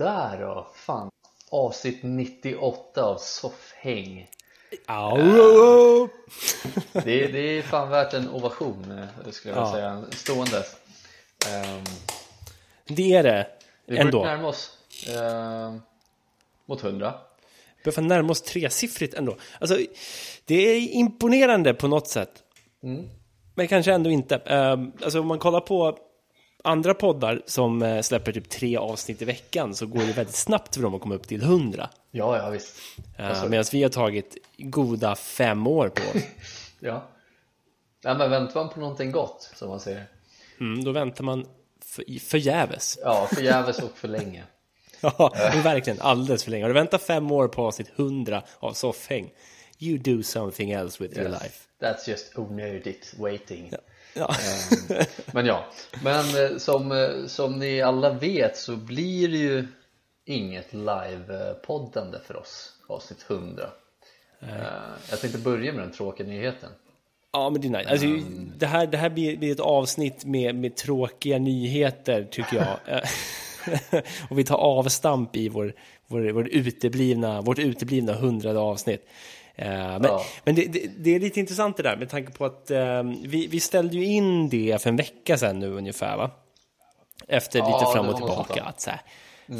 Sådär då, fan. Avsnitt 98 av Soffhäng. Au. Det, det är fan värt en ovation eh, skulle jag Ja. säga, stående. Um, Det är det. vi Ändå. börjar närma oss ehm, mot 100. börjar fan närma oss tresiffrigt ändå. Alltså, det är imponerande på något sätt. Men kanske ändå inte. Um, alltså om man kollar på andra poddar som eh, släpper typ tre avsnitt i veckan så går det väldigt snabbt för dem att komma upp till 100. Ja, ja visst. Uh, Medan vi har tagit goda fem år på oss. Ja. ja men väntar man på någonting gott, som man säger. Mm, då väntar man för, förgäves. Ja, förgäves och för länge. Ja, verkligen alldeles för länge. Har du väntat fem år på avsnitt 100 av Soffhäng? You do something else with your life. That's just onödigt waiting. Ja. Ehm, Men ja, men eh, som, eh, som ni alla vet så blir det ju inget live-poddande för oss, avsnitt 100 Eh, Jag tänkte börja med den tråkiga nyheten Ja, men det är nice. Alltså, det, här, det här blir, ett avsnitt med, med tråkiga nyheter, tycker jag. Och vi tar avstamp i vår, vår, vår uteblivna, vårt uteblivna hundrade avsnitt. Eh, men Ja. men det, det, det är lite intressant det där, med tanke på att eh, vi, vi ställde ju in det för en vecka sedan nu ungefär, va? Efter Ja, lite fram och tillbaka. Att så här,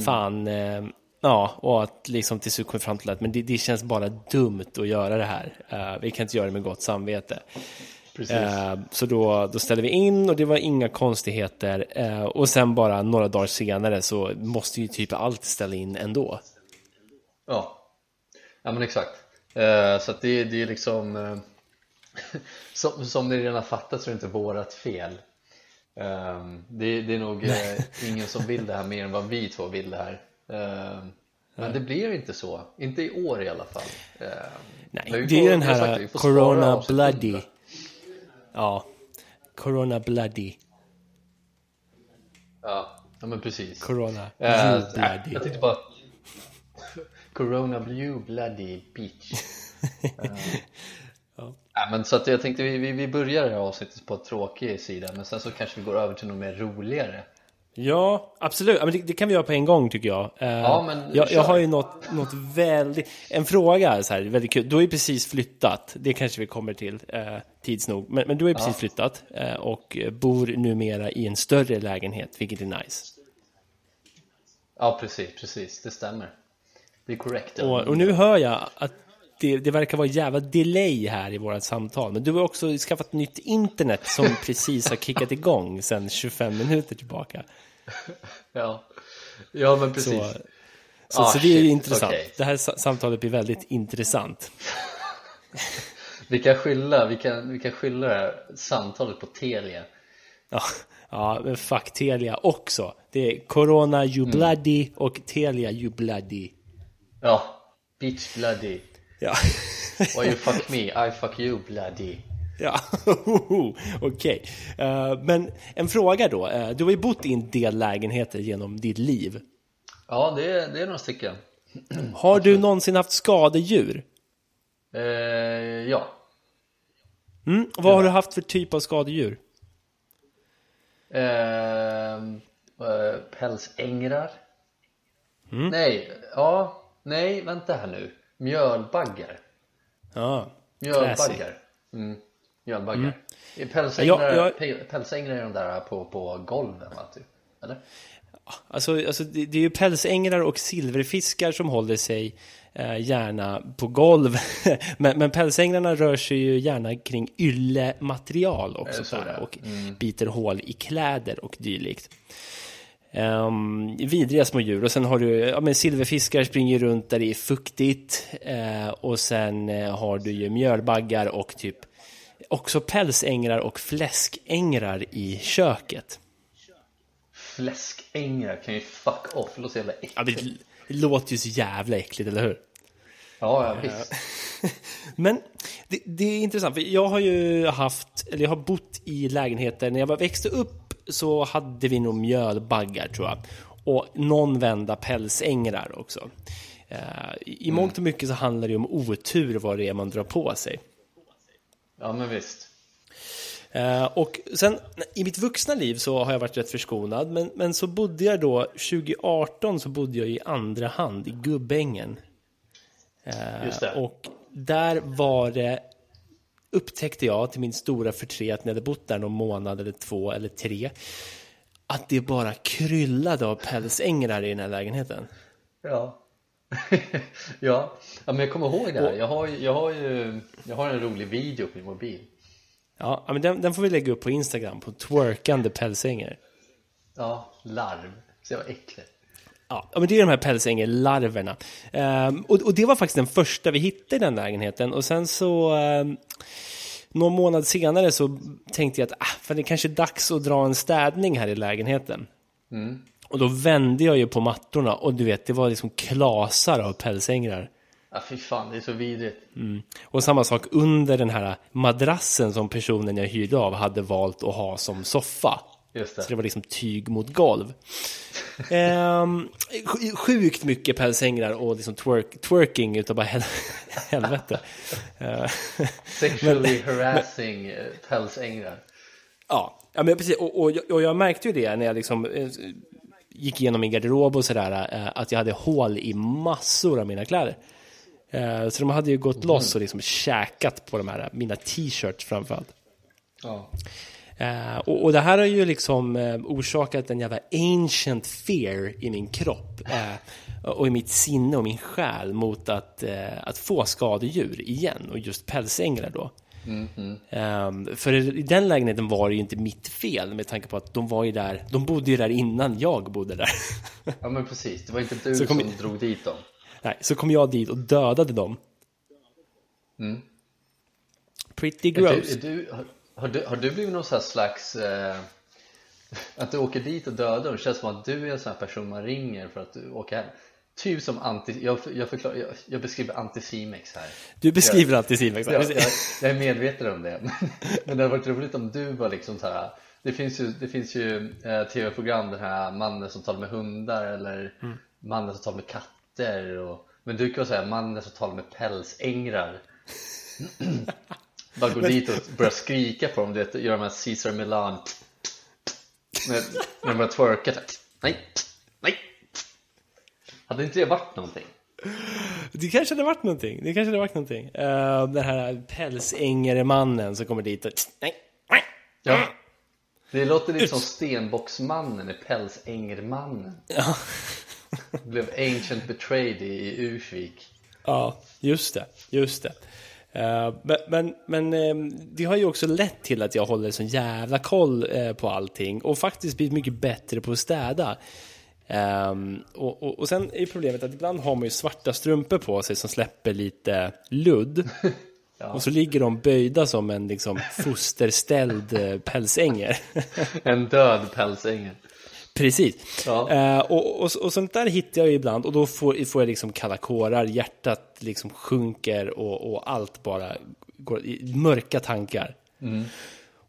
Fan, eh, ja, och att liksom till slut kom fram till att men det, det känns bara dumt att göra det här. Vi kan inte göra det med gott samvete. Eh, så då, då ställde vi in och det var inga konstigheter. Eh, och sen bara några dagar senare så måste ju typ allt ställa in ändå. Ja, ja men exakt Så att det, det är liksom eh, som, som ni redan fattat så är det inte vårat fel Ehm, det, det är nog eh, ingen som vill det här mer än vad vi två vill det här Ehm, Men det blir inte så, inte i år i alla fall Ehm, Nej, vi det är får- den här sagt får Corona Bloody. 100. Ja, Corona Bloody. Ja, men precis Corona Eh, nej, Bloody. Jag tänkte bara Corona Blue Bloody Beach ja. men så att jag tänkte vi, vi, vi börjar det här avsnittet på en tråkig sida men sen så kanske vi går över till något mer roligare Ja, absolut. Ja, men det, det kan vi göra på en gång tycker jag. Eh, Ja, men jag, jag har ju något, något väldigt... En fråga så här, väldigt kul. Du har ju precis flyttat. Det kanske vi kommer till eh, tids nog. Men, men du har ju precis flyttat eh, och bor numera i en större lägenhet, vilket är nice. Ja precis, precis, det stämmer Det är korrekt ja. Och, och nu hör jag att det, det verkar vara jävla delay här i våra samtal. Men du har också skaffat nytt internet som precis har kickat igång sedan 25 minuter tillbaka. ja. ja men precis Så, så, Ah, så det är ju shit, intressant. okej. Det här sa- samtalet blir väldigt intressant. Vi kan skylla, vi kan, vi kan skylla det här samtalet på Telia Ja, ja men fuck Telia också. Det är Corona you Mm. bloody och Telia you bloody. Ja, bitch bloody Ja, Why you fuck me, I fuck you bloody ja. okej. Eh, men en fråga då. Eh, du har ju bott i en del lägenheter genom ditt liv. Ja det är, det är några stycken Har du någonsin haft skadedjur? eh, Ja Mm, vad har du haft för typ av skadedjur? Ehm, eh, pälsängrar Mm. Nej, ja, nej, vänta här nu Mjölbaggar Ja, Mjölbaggar mm. Mjölbaggar Pälsängrar, Ja, jag- pe- pälsängrar är de där på, på golven va, typ? Eller? Alltså, alltså det, är ju pälsängrar och silverfiskar som håller sig eh, gärna på golv. men, men pälsängrarna rör sig ju gärna kring yllematerial också. Är? och biter hål i kläder och dylikt. Um, vidriga små djur och sen har du ja, men silverfiskar springer runt där det är fuktigt eh, och sen eh, har du ju mjölbaggar och typ också pälsängrar och fläskängrar i köket. Fläskängrar kan ju fuck off, det låter så jävla Ja, äckligt det, det låter ju så jävla äckligt, eller hur? Ja, ja visst Men det, det är intressant, för jag har ju haft, eller jag har bott i lägenheter, när jag var- växte upp så hade vi nog mjölbaggar tror jag. Och någon vända pälsängrar också. Eh, I i mångt och mycket så handlar det om otur vad det är man drar på sig. Ja men visst Eh, och sen i mitt vuxna liv så har jag varit rätt förskonad, men, men så bodde jag då, 2018 så bodde jag i andra hand i Gubbängen. Eh, Just det. Och där var det, upptäckte jag till min stora förtret när jag hade bott där någon månad eller två eller tre, att det bara kryllade av pälsängrar i den här lägenheten. Ja. ja. ja, men jag kommer ihåg det här. Jag har, jag har ju jag har en rolig video på min mobil. Ja, men den, den får vi lägga upp på Instagram, på twerkande pälsänger. Ja, larv. Så jag var äcklig. Ja, men det är de här pälsängerlarverna. Ehm, och, och det var faktiskt den första vi hittade i den lägenheten. Och sen så, um, någon månad senare så tänkte jag att ah, fan, det kanske är dags att dra en städning här i lägenheten. Och då vände jag ju på mattorna och du vet, det var liksom klasar av pälsängrar. Ja, fy fan, det är så vidrigt. Och samma sak under den här madrassen som personen jag hyrde av hade valt att ha som soffa. Just det. Så det var liksom tyg mot golv. Ehm, sj- sjukt mycket pälsängrar och liksom twerk, twerking utav bara hel helvete. Eh, Sexually harassing eh, pälsängrar. ja, ja, men precis. Och, och, jag- och jag märkte ju det när jag liksom eh, gick igenom min garderob och sådär, att jag hade hål i massor av mina kläder. Så de hade ju gått loss och liksom käkat på de här, mina t-shirts framförallt. Ja. Eh, och, och det här har ju liksom eh, orsakat en jävla ancient fear i min kropp eh, och i mitt sinne och min själ mot att, eh, att få skadedjur igen och just pälsänglar då. Eh, för i den lägenheten var det ju inte mitt fel med tanke på att de var ju där, de bodde ju där innan jag bodde där. ja, men precis. Det var inte du kom som drog dit dem. Nej, så kom jag dit och dödade dem. Pretty Är du, gross. är du, har, du, har du blivit någon slags... Eh, att du åker dit och dödar dem? Det känns som att du är en sån här person man ringer för att du åker hem. Typ som anti... Jag, jag, förklar, jag, jag beskriver anticimex här. Du beskriver alltid Simex. Jag, jag, jag är medveten om det. Men det hade varit roligt om du var liksom så här. Det finns ju, det finns ju eh, tv-program, den här mannen som talar med hundar eller mannen som talar med katter. Och, men du kan säga mannen som talar med pälsängrar. Bara gå dit och börja skrika på dem, du vet, göra de här Caesar Milan när, när de börjar twerka. Nej, nej. Hade inte det varit någonting? Det kanske hade varit någonting. Det kanske hade varit någonting. Uh, den här pälsängeremannen som kommer dit och... Nej, nej. Ja. Det låter lite som Stenbocksmannen i Pälsängermannen. Ja. Blev ancient betrayed i, i Ursvik. ja, just det. Just det. Eh, men men, men eh, det har ju också lett till att jag håller sån jävla koll eh, på allting och faktiskt blivit mycket bättre på att städa. Ehm, och, och, och sen är problemet att ibland har man ju svarta strumpor på sig som släpper lite ludd. Och så ligger de böjda som en liksom fosterställd eh, pälsänger. En död pälsänger. Precis. Ja. Eh, och, och, och sånt där hittar jag ju ibland och då får, får jag liksom kalla kårar, hjärtat liksom sjunker och, och allt bara går i mörka tankar.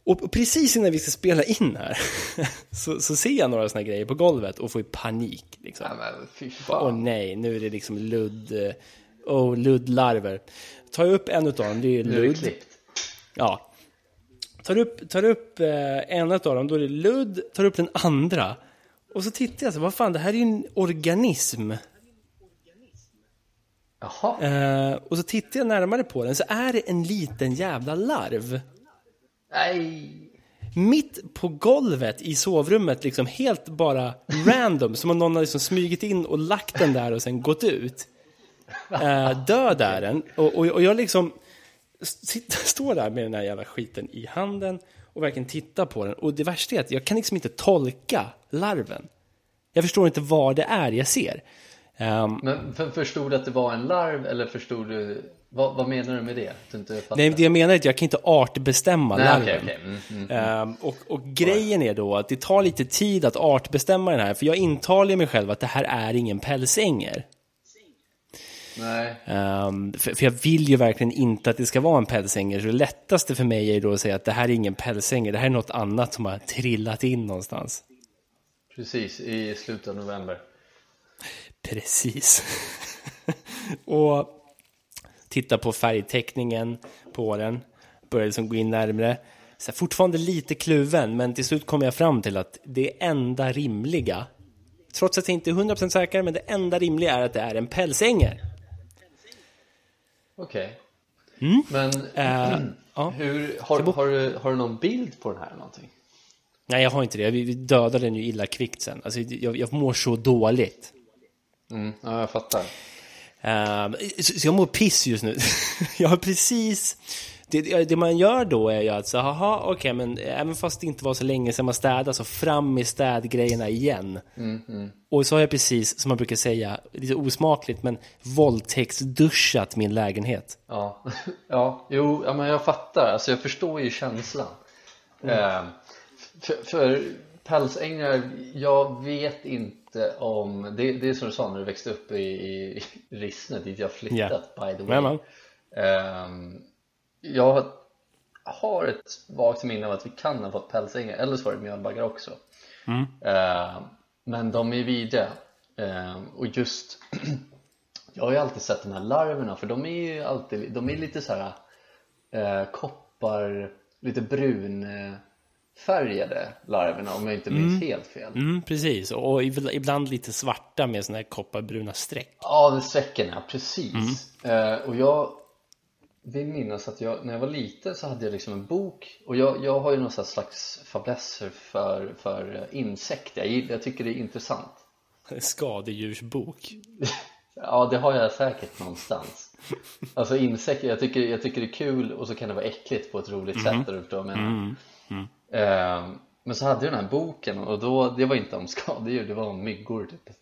Och, och precis innan vi ska spela in här så, så ser jag några såna grejer på golvet och får panik. Liksom. Åh fan. nej, nu är det liksom ludd, eh, oh, luddlarver. Tar jag upp en utav dem, det är ju Nu är det ludd. klippt. Ja. Tar upp, tar upp eh, en av dem, då är det ludd, tar upp den andra. Och så tittar jag så, vad fan, det här är ju en organism. Jaha. Eh, och så tittar jag närmare på den, så är det en liten jävla larv. Nej. Mitt på golvet i sovrummet, liksom helt bara random, som om någon har liksom smugit in och lagt den där och sen gått ut. Eh, död är den. Och, och, och jag liksom sitter, står där med den här jävla skiten i handen och verkligen tittar på den. Och det värsta är att jag kan liksom inte tolka larven. Jag förstår inte vad det är jag ser. Ehm, Men för, förstod du att det var en larv eller förstod du vad, vad menar du med det? Du inte nej, det jag menar är att jag kan inte artbestämma Nej, larven. okej, okej. Mm, mm. Ehm, och, och grejen är då att det tar lite tid att artbestämma den här, för jag intalar mig själv att det här är ingen pälsänger. Nej. Ehm, för, för jag vill ju verkligen inte att det ska vara en pälsänger, så det lättaste för mig är ju då att säga att det här är ingen pälsänger, det här är något annat som har trillat in någonstans. Precis, i slutet av november. Precis. och titta på färgteckningen på den, börjar liksom gå in närmre. så fortfarande lite kluven, men till slut kom jag fram till att det enda rimliga, trots att jag inte är 100% säker, men det enda rimliga är att det är en pälsänger. Okej. Mm. Men ja. hur, har, har, du, har du någon bild på den här någonting? Nej, jag har inte det. Vi dödade den ju illa kvickt sen. Alltså, jag, jag mår så dåligt. Mm, ja, jag fattar. Ehm, så, så jag mår piss just nu. jag har precis... Det, det man gör då är ju att så, haha, okej, men även fast det inte var så länge sedan man städade, så fram med städgrejerna igen. Och så har jag precis, som man brukar säga, lite osmakligt, men våldtäktsduschat min lägenhet. Ja, ja jo, ja, men jag fattar. Alltså jag förstår ju känslan. Eh, för, för pälsängar, jag vet inte om... Det, det är som du sa när du växte upp i, i Rissne, dit jag flyttat by the way. Ehm, jag har ett vagt minne av att vi kan ha fått pälsängar, eller så var det mjölbaggar också. Ehm, men de är vidriga. Ehm, och just, jag har ju alltid sett de här larverna för de är ju alltid, de är lite så här eh, koppar, lite brunfärgade larverna om jag inte minns helt fel. Mm, precis, och ibl- ibland lite svarta med såna här kopparbruna streck. Ja, strecken ja, precis. Eh, och jag vill minnas att jag, när jag var liten så hade jag liksom en bok och jag, jag har ju någon slags fäblesser för, för insekter. Jag, jag tycker det är intressant. Skadedjursbok. Ja, det har jag säkert någonstans. Alltså insekter, jag tycker, jag tycker det är kul och så kan det vara äckligt på ett roligt sätt, om du förstår vad jag menar. Eh, men så hade jag den här boken och då, det var inte om skadedjur, det var om myggor typ.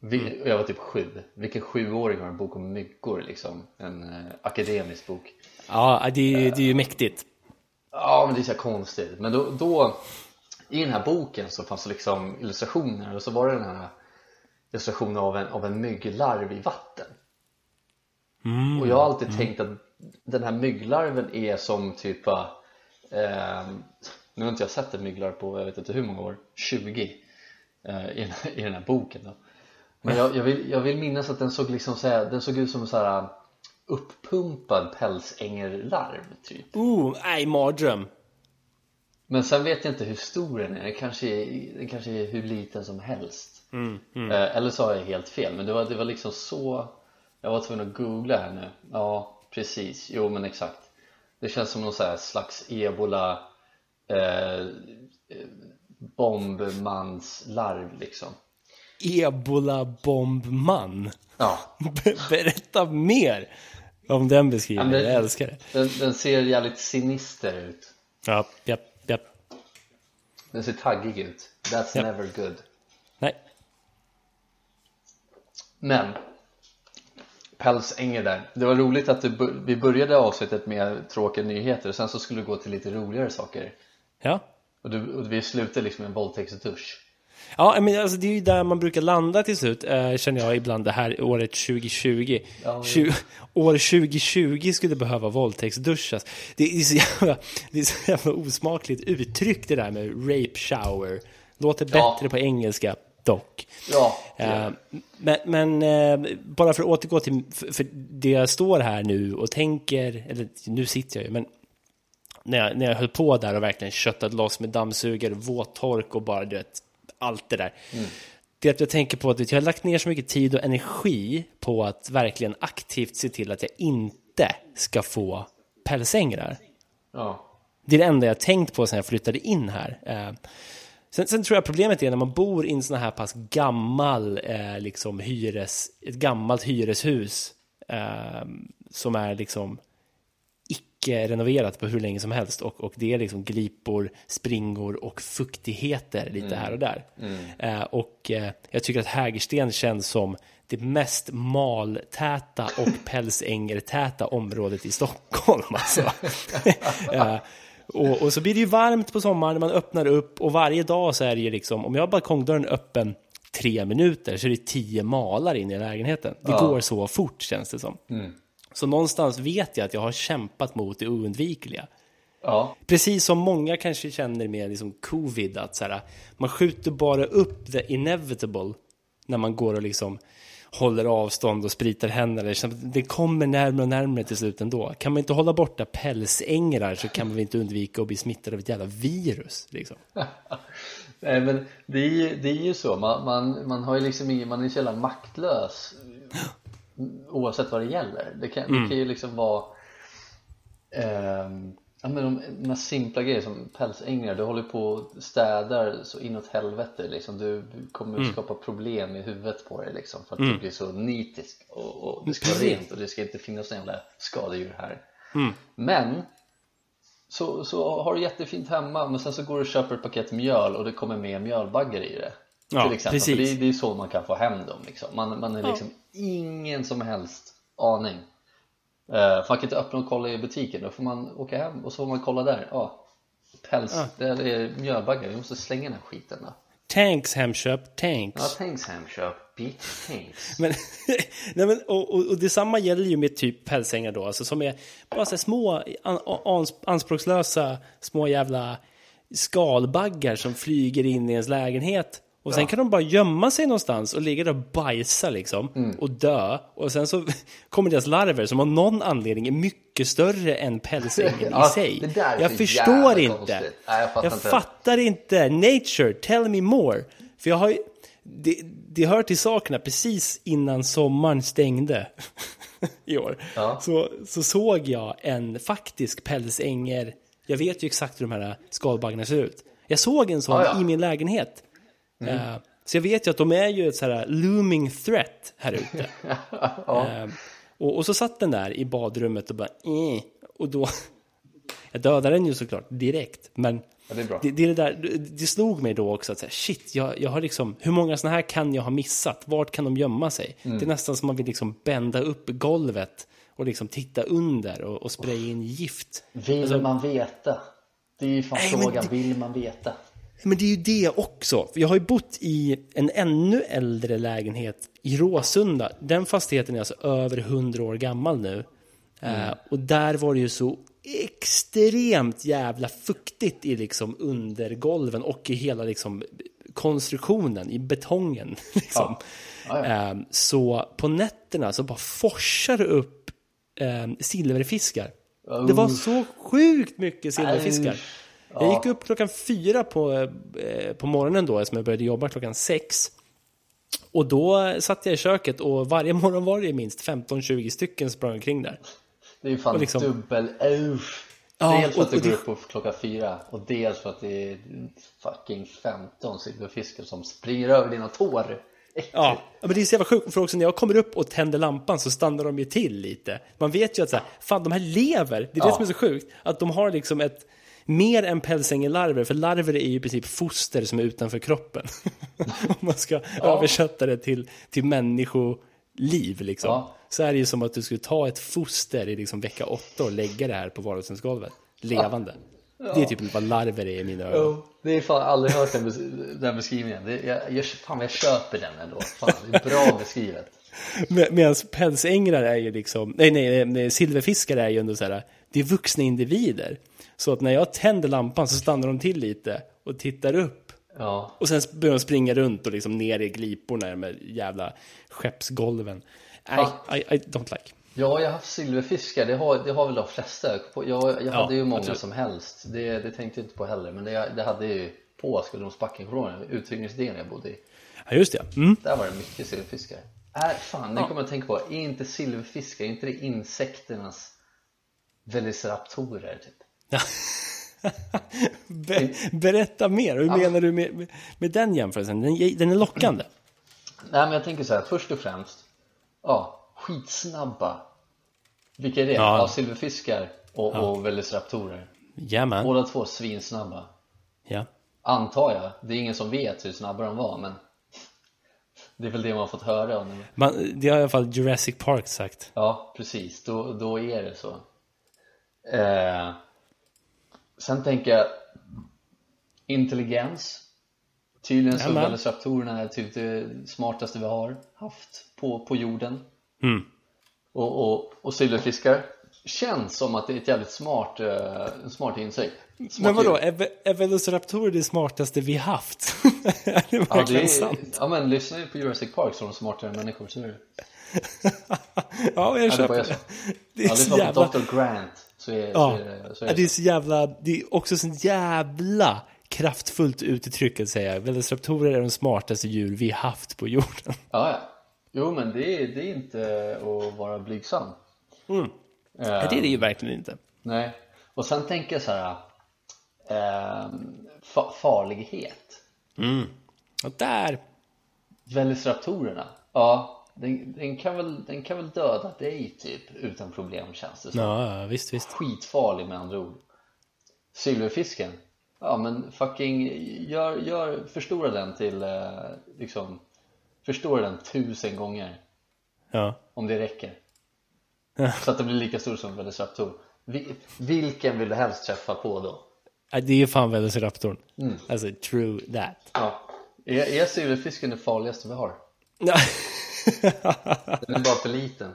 Vi, och jag var typ sju. Vilken sjuåring har en bok om myggor liksom? En eh, akademisk bok. Ja, det, är- det är ju mäktigt. Ja, men det är så här konstigt. Men då, då i den här boken så fanns det liksom illustrationer och så var det den här illustrationen av en, av en mygglarv i vatten. Och jag har alltid tänkt att den här mygglarven är som typ eh, nu har inte jag sett en mygglarv på jag vet inte hur många år, 20 eh, i, i den här boken då. Men jag, jag, vill, jag vill minnas att den såg liksom så här, den såg ut som så här uppumpad pälsängerlarv typ. Oh, nej, mardröm. Men sen vet jag inte hur stor den är, den kanske är, den kanske är hur liten som helst. Eh, Eller så har jag helt fel, men det var, det var liksom så Jag var tvungen att googla här nu. Ja, precis, jo men exakt Det känns som någon slags ebola eh, Bombmanslarv liksom Ebola-bombman. Ja, Be- Berätta mer om den beskrivningen. Ja, Jag älskar det. den, den ser jävligt sinister ut Ja, ja, ja. Den ser taggig ut That's Ja. never good Nej. Men Pälsänger där. Det var roligt att du, vi började avsnittet med tråkiga nyheter och sen så skulle du gå till lite roligare saker. Ja. Och, du, och vi slutade liksom med en våldtäktsdusch. Ja, men alltså, det är ju där man brukar landa till slut, eh, känner jag ibland, det här året 2020. Ja, Tju- år 2020 skulle behöva våldtäktsduschas. Det är så jävla, det är så jävla osmakligt uttryck det där med rape shower. Låter bättre Ja. på engelska, dock. Ja, Eh, men men eh, bara för att återgå till för, det jag står här nu och tänker, eller nu sitter jag ju, men när jag, när jag höll på där och verkligen köttade loss med dammsugare, våttork och bara du vet, allt det där. Det är att jag tänker på att jag har lagt ner så mycket tid och energi på att verkligen aktivt se till att jag inte ska få pälsängrar. ja. Det är det enda jag tänkt på sedan jag flyttade in här. Eh, sen, sen tror jag problemet är när man bor i en sån här pass gammal, eh, liksom hyres, ett gammalt hyreshus eh, som är liksom icke renoverat på hur länge som helst och, och det är liksom glipor, springor och fuktigheter lite här och där. Eh, och eh, jag tycker att Hägersten känns som det mest maltäta och pälsängertäta området i Stockholm. Alltså. Och, och så blir det ju varmt på sommaren när man öppnar upp och varje dag så är det ju liksom, om jag har balkongdörren öppen tre minuter så är det tio malar in i lägenheten. Det Ja. går så fort känns det som. Så någonstans vet jag att jag har kämpat mot det oundvikliga. ja. Precis som många kanske känner med liksom covid, att så här, man skjuter bara upp the inevitable när man går och liksom håller avstånd och spritar händerna. Det kommer närmare och närmare till slut ändå. Kan man inte hålla borta pälsängrar så kan man inte undvika att bli smittad av ett jävla virus. Liksom. Nej men det är ju, det är ju så, man, man, man har ju liksom ingen, man är så jävla maktlös oavsett vad det gäller. Det kan, Mm. det kan ju liksom vara ehm, ja, men de, de här simpla grejer som pälsängar, du håller på och städar så inåt helvete liksom. Du kommer Mm. skapa problem i huvudet på dig liksom för att du blir så nitisk och, och det ska vara rent och det ska inte finnas några jävla skadedjur här. Mm. Men så, så har du jättefint hemma men sen så går du och köper ett paket mjöl och det kommer med mjölbaggar i det Ja, till exempel, för precis. det, det är så man kan få hem dem liksom. man, man är Ja. liksom ingen som helst aning uh, man kan inte öppna och kolla i butiken, då får man åka hem och så får man kolla där, ja päls, Ja. det är mjölbaggar, vi måste slänga den här skiten då. Tanks Hemköp, Ja, tanks. Hemköp, bitch thanks Men, nej men, och, och, och detsamma gäller ju med typ pälsängar då, alltså som är bara så små an, ans, anspråkslösa små jävla skalbaggar som flyger in i ens lägenhet. Och sen kan de bara gömma sig någonstans och ligga där och bajsa liksom Mm. och dö. Och sen så kommer deras larver som av någon anledning är mycket större än pälsängen Ja, i sig. jag förstår inte. Nej, jag fattar jag inte. fattar inte. Nature, tell me more. För jag har ju, det, det hör till sakerna precis innan sommaren stängde i år. Ja. Så, så såg jag en faktisk pälsänger. Jag vet ju exakt hur de här skalbaggarna ser ut. Jag såg en sån Ja, ja. i min lägenhet. Eh, så jag vet ju att de är ju ett så här looming threat här ute. Eh, och, och så satt den där i badrummet och bara eh, och då jag dödade den ju såklart direkt men Ja, det är bra. det, det, är det, där, det slog mig då också att säga, shit, jag, jag har liksom, hur många sådana här kan jag ha missat? Vart kan de gömma sig? Mm. Det är nästan som man vill liksom bända upp golvet och liksom titta under och, och spraya in gift. Vill man veta? Det är ju fan Nej, frågan, det- vill man veta? Men det är ju det också. Jag har ju bott i en ännu äldre lägenhet i Råsunda. Den fastigheten är alltså över 100 år gammal nu. Eh, och där var det ju så extremt jävla fuktigt i liksom undergolven och i hela liksom konstruktionen, i betongen. Liksom. Ja, ja. Eh, så på nätterna så bara forsar det upp eh, silverfiskar. Det var så sjukt mycket silverfiskar. Usch. Jag gick upp klockan fyra på, eh, på morgonen då, som jag började jobba klockan sex. Och då satt jag i köket och varje morgon var det minst 15-20 stycken sprang omkring där. Det är ju fan Och liksom- dubbel usch. Ja, Dels för att du går det- upp på klockan fyra och dels för att det är fucking 15 silverfiskar som springer över dina tår. Ja, men det är så jävla sjukt för också när jag kommer upp och tänder lampan så stannar de ju till lite. Man vet ju att så här, fan de här lever, det är det Ja. som är så sjukt. Att de har liksom ett, mer än pälsängelarver, för larver är ju i princip foster som är utanför kroppen. Om man ska översätta det till, till människoliv liksom. Ja. Så är det ju som att du skulle ta ett foster i liksom vecka åtta och lägga det här på vardagsrumsgolvet. Levande. Det är typ vad larver är i mina ögon. Oh, det är fan aldrig hört den, bes- den beskrivningen. Det, jag, jag, fan jag köper den ändå. Fan, det är bra beskrivet. Med, Medan pälsängrar är ju liksom, nej, nej, nej, silverfiskar är ju ändå så här, det är vuxna individer. Så att när jag tänder lampan så stannar de till lite och tittar upp. Ja, Och sen börjar de springa runt och liksom ner i gliporna här jävla skeppsgolven. Nej, I, I don't like. Ja, jag har haft silverfiskar, det har, det har väl de flesta Jag, jag hade ju många absolut. som helst, det, det tänkte jag inte på heller Men det, det hade ju på den? Uthyrningsdelen jag bodde i Ja, just det. Mm. Där var det mycket silverfiskar Är, fan, det kommer jag att tänka på, är inte silverfiskar, är inte det insekternas velociraptorer typ? Be, berätta mer, hur menar du med, med, med den jämförelsen? Den, den är lockande. Nej men jag tänker så här, först och främst Ja, skitsnabba Vilka är det? Ja. Ja, silverfiskar och, och velociraptorer Jajamän. Båda två svinsnabba Ja. Antar jag, det är ingen som vet hur snabba de var men Det är väl det man har fått höra om Man, det har i alla fall Jurassic Park sagt. Ja, precis, då, då är det så eh, Sen tänker jag Intelligens Tydligen så är typ det smartaste vi har haft på, på jorden Mm. och, och, och silverfiskar känns som att det är ett jävligt smart, uh, smart insikt. Smart Men vadå, är, är det smartaste vi haft? är det Ja, verkligen det är, sant? ja men lyssna ju på Jurassic Park så är de smartare än människor, så är det. ja, jag Ja, det köper det. jag Det är Ja, det var jävla... Dr. Grant, så är, Ja, så är det, så är Ja, det. det är så jävla, det är också så jävla kraftfullt uttryck att säga. Velociraptorer är de smartaste djur vi haft på jorden. Ja, ja. Jo, men det är, det är inte att vara blygsam. Mm. Eh, Nej, det är det ju verkligen inte. Nej, och sen tänker jag så här eh, fa farlighet Och där, Velociraptorerna, ja den, den, kan väl, den kan väl döda dig typ utan problem känns det som ja, visst, visst. Skitfarlig med andra ord Silverfisken, ja men fucking gör, gör, förstora den till eh, liksom Förstora den tusen gånger Ja. om det räcker Så att det blir lika stor som Velociraptor Vi, Vilken vill du helst träffa på då? Ja, Det är ju fan Velociraptorn. Mm. Alltså, true that. Ja, är, är silverfisken det farligaste vi har? Den är bara för liten.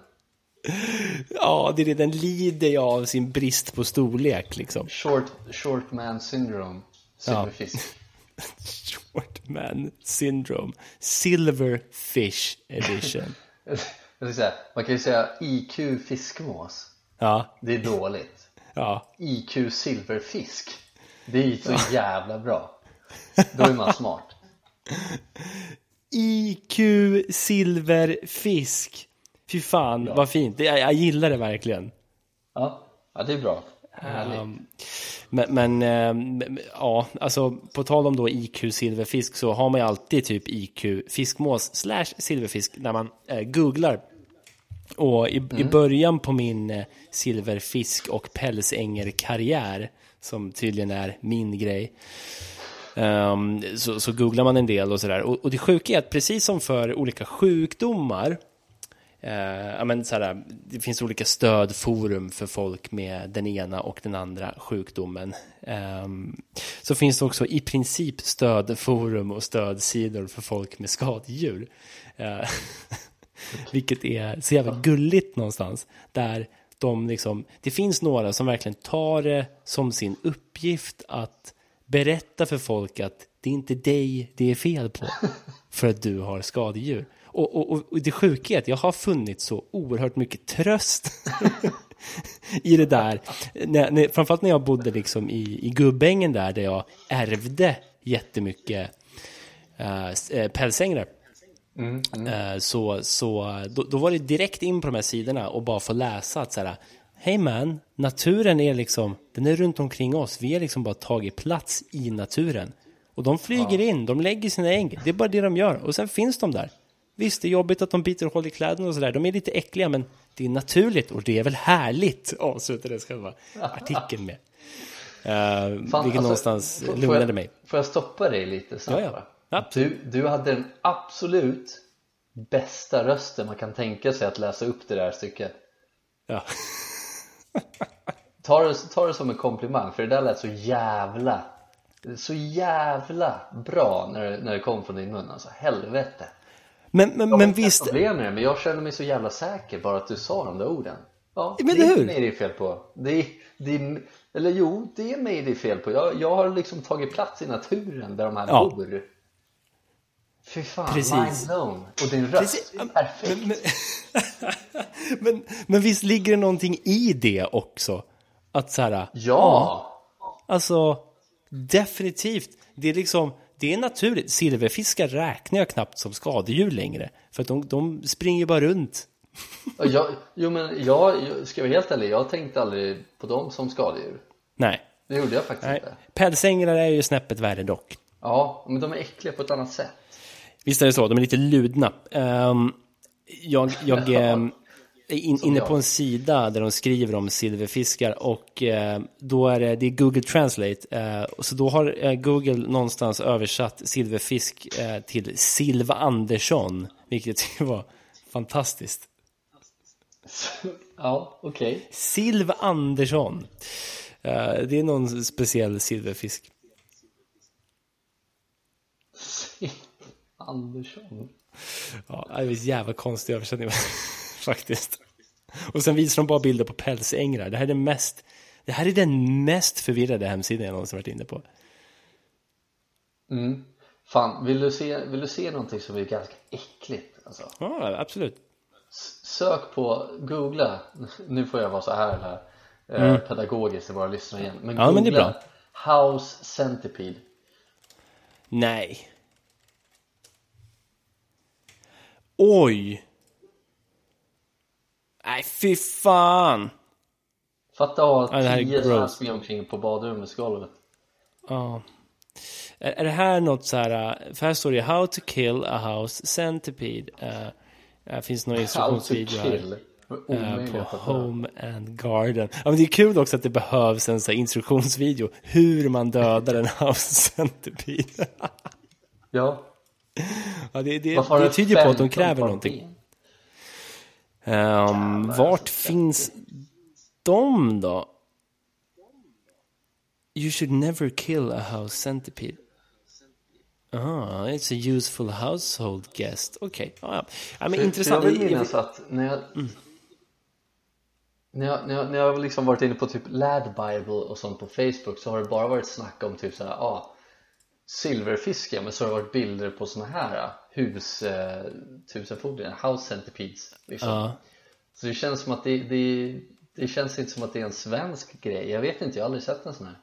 Ja, det är det. Den lider ju av sin brist på storlek, liksom. Short, short man syndrome. Silverfisk Short man syndrome. Silverfish edition. Säga, Man kan ju säga IQ fiskmås. Ja, Det är dåligt. Ja. IQ silverfisk. Det är ju så jävla bra. Då är man smart IQ silverfisk. Fy fan, vad fint. Jag, jag gillar det verkligen. Ja, ja det är bra Um, men, men ehm, ja, alltså på tal om då IQ silverfisk så har man ju alltid typ IQ fiskmås slash silverfisk när man eh, googlar. Och i, i början på min eh, silverfisk och pälsängerkarriär som tydligen är min grej ehm, så, så googlar man en del och sådär. Och, och det sjuka är att precis som för olika sjukdomar Eh, men så här, det finns olika stödforum för folk med den ena och den andra sjukdomen. Ehm, så finns det också i princip stödforum och stödsidor för folk med skadedjur. Eh, vilket är så jävla gulligt någonstans. Där de liksom, det finns några som verkligen tar det som sin uppgift att berätta för folk att det är inte dig det är fel på för att du har skadedjur. Och, och, och- det sjuka är att jag har funnit så oerhört mycket tröst i det där. När, när, framförallt när jag bodde liksom i, i Gubbängen där, där jag ärvde jättemycket äh, äh, pälsängrar. Eh, så så då, då var det direkt in på de här sidorna och bara få läsa att så här, hej man, naturen är liksom, den är runt omkring oss, vi har liksom bara tagit plats i naturen. Och de flyger in, de lägger sina ägg, det är bara det de gör, och sen finns de där. Visst, det är jobbigt att de biter hål i kläderna och sådär, de är lite äckliga, men det är naturligt och det är väl härligt, avslutades själva artikeln med. Uh, vilket alltså, någonstans får- får lugnade jag, mig. Får jag stoppa dig lite snabbt Ja, ja. Ja. Du, du hade den absolut bästa rösten man kan tänka sig att läsa upp det där stycket Ja. Ta det, ta det som en komplimang för det där lät så jävla Så jävla bra när när det kom från din mun alltså, helvete Men, men, Jag men visst, problem med det, men jag känner mig så jävla säker bara att du sa de där orden Ja, Men det är hur? mig det är fel på det är, det är, Eller jo, det är mig det är fel på jag, jag har liksom tagit plats i naturen där de här Ja. bor Fy fan, Precis. mind blown Och din röst Precis. är perfekt Men, men, men visst ligger det någonting i det också? Att så här, Ja! alltså definitivt. Det är liksom, det är naturligt. Silverfiskar räknar jag knappt som skadedjur längre. För att de, de springer bara runt. Jag, jo men jag, jag ska vara helt ärlig, jag tänkte aldrig på dem som skadedjur Nej. Det gjorde jag faktiskt Nej. inte Pälsänglar är ju snäppet värre dock. Ja, men de är äckliga på ett annat sätt Visst är det så, de är lite ludna. Ehm, jag jag ehm, in, inne på en sida där de skriver om silverfiskar och eh, då är det, det är Google Translate. Eh, så då har eh, Google någonstans översatt silverfisk eh, till Silva Andersson, vilket var fantastiskt. Ja, okej Silva Andersson. Eh, det är någon speciell silverfisk. Andersson Ja, det är en jävla konstig översättning faktiskt. Och sen visar de bara bilder på pälsängrar. Det här är den mest, det här är den mest förvirrade hemsidan jag någonsin varit inne på. Mm. Fan, vill du, se, vill du se någonting som är ganska äckligt? Alltså? Ja, absolut. Sök på, googla, nu får jag vara så här eller, eh, pedagogisk till våra lyssnare igen Men Mm. Ja, men det är googla House Centipede Nej. Oj! Nej, fy fan! Fatta att ha tio sådana här springa omkring på badrumsgolvet Ja. Är, är det här något så här, äh, för här står det How to kill a house centipede. Uh, det finns någon How to instruktionsvideo här. Omöjligt på. Home and Garden. Ja, men det är kul också att det behövs en så här instruktionsvideo hur man dödar en house centipede. Ja, ja, det, det, det tyder på att de 15 kräver någonting. Um, vart finns de då? You should never kill a house centipede. Ah, it's a useful household guest. Okej, okay. ah, ja. ja. men intressant. Jag vill minnas att när jag, Mm. när jag, när jag, när jag liksom varit inne på typ Lad Bible och sånt på Facebook så har det bara varit snack om typ såhär, ah, silverfiske men så har det varit bilder på såna här ah, hus, eh, tusenfodringar, house centipedes liksom. Ja. Så det känns som att det, det, det känns inte som att det är en svensk grej, jag vet inte, jag har aldrig sett en sån här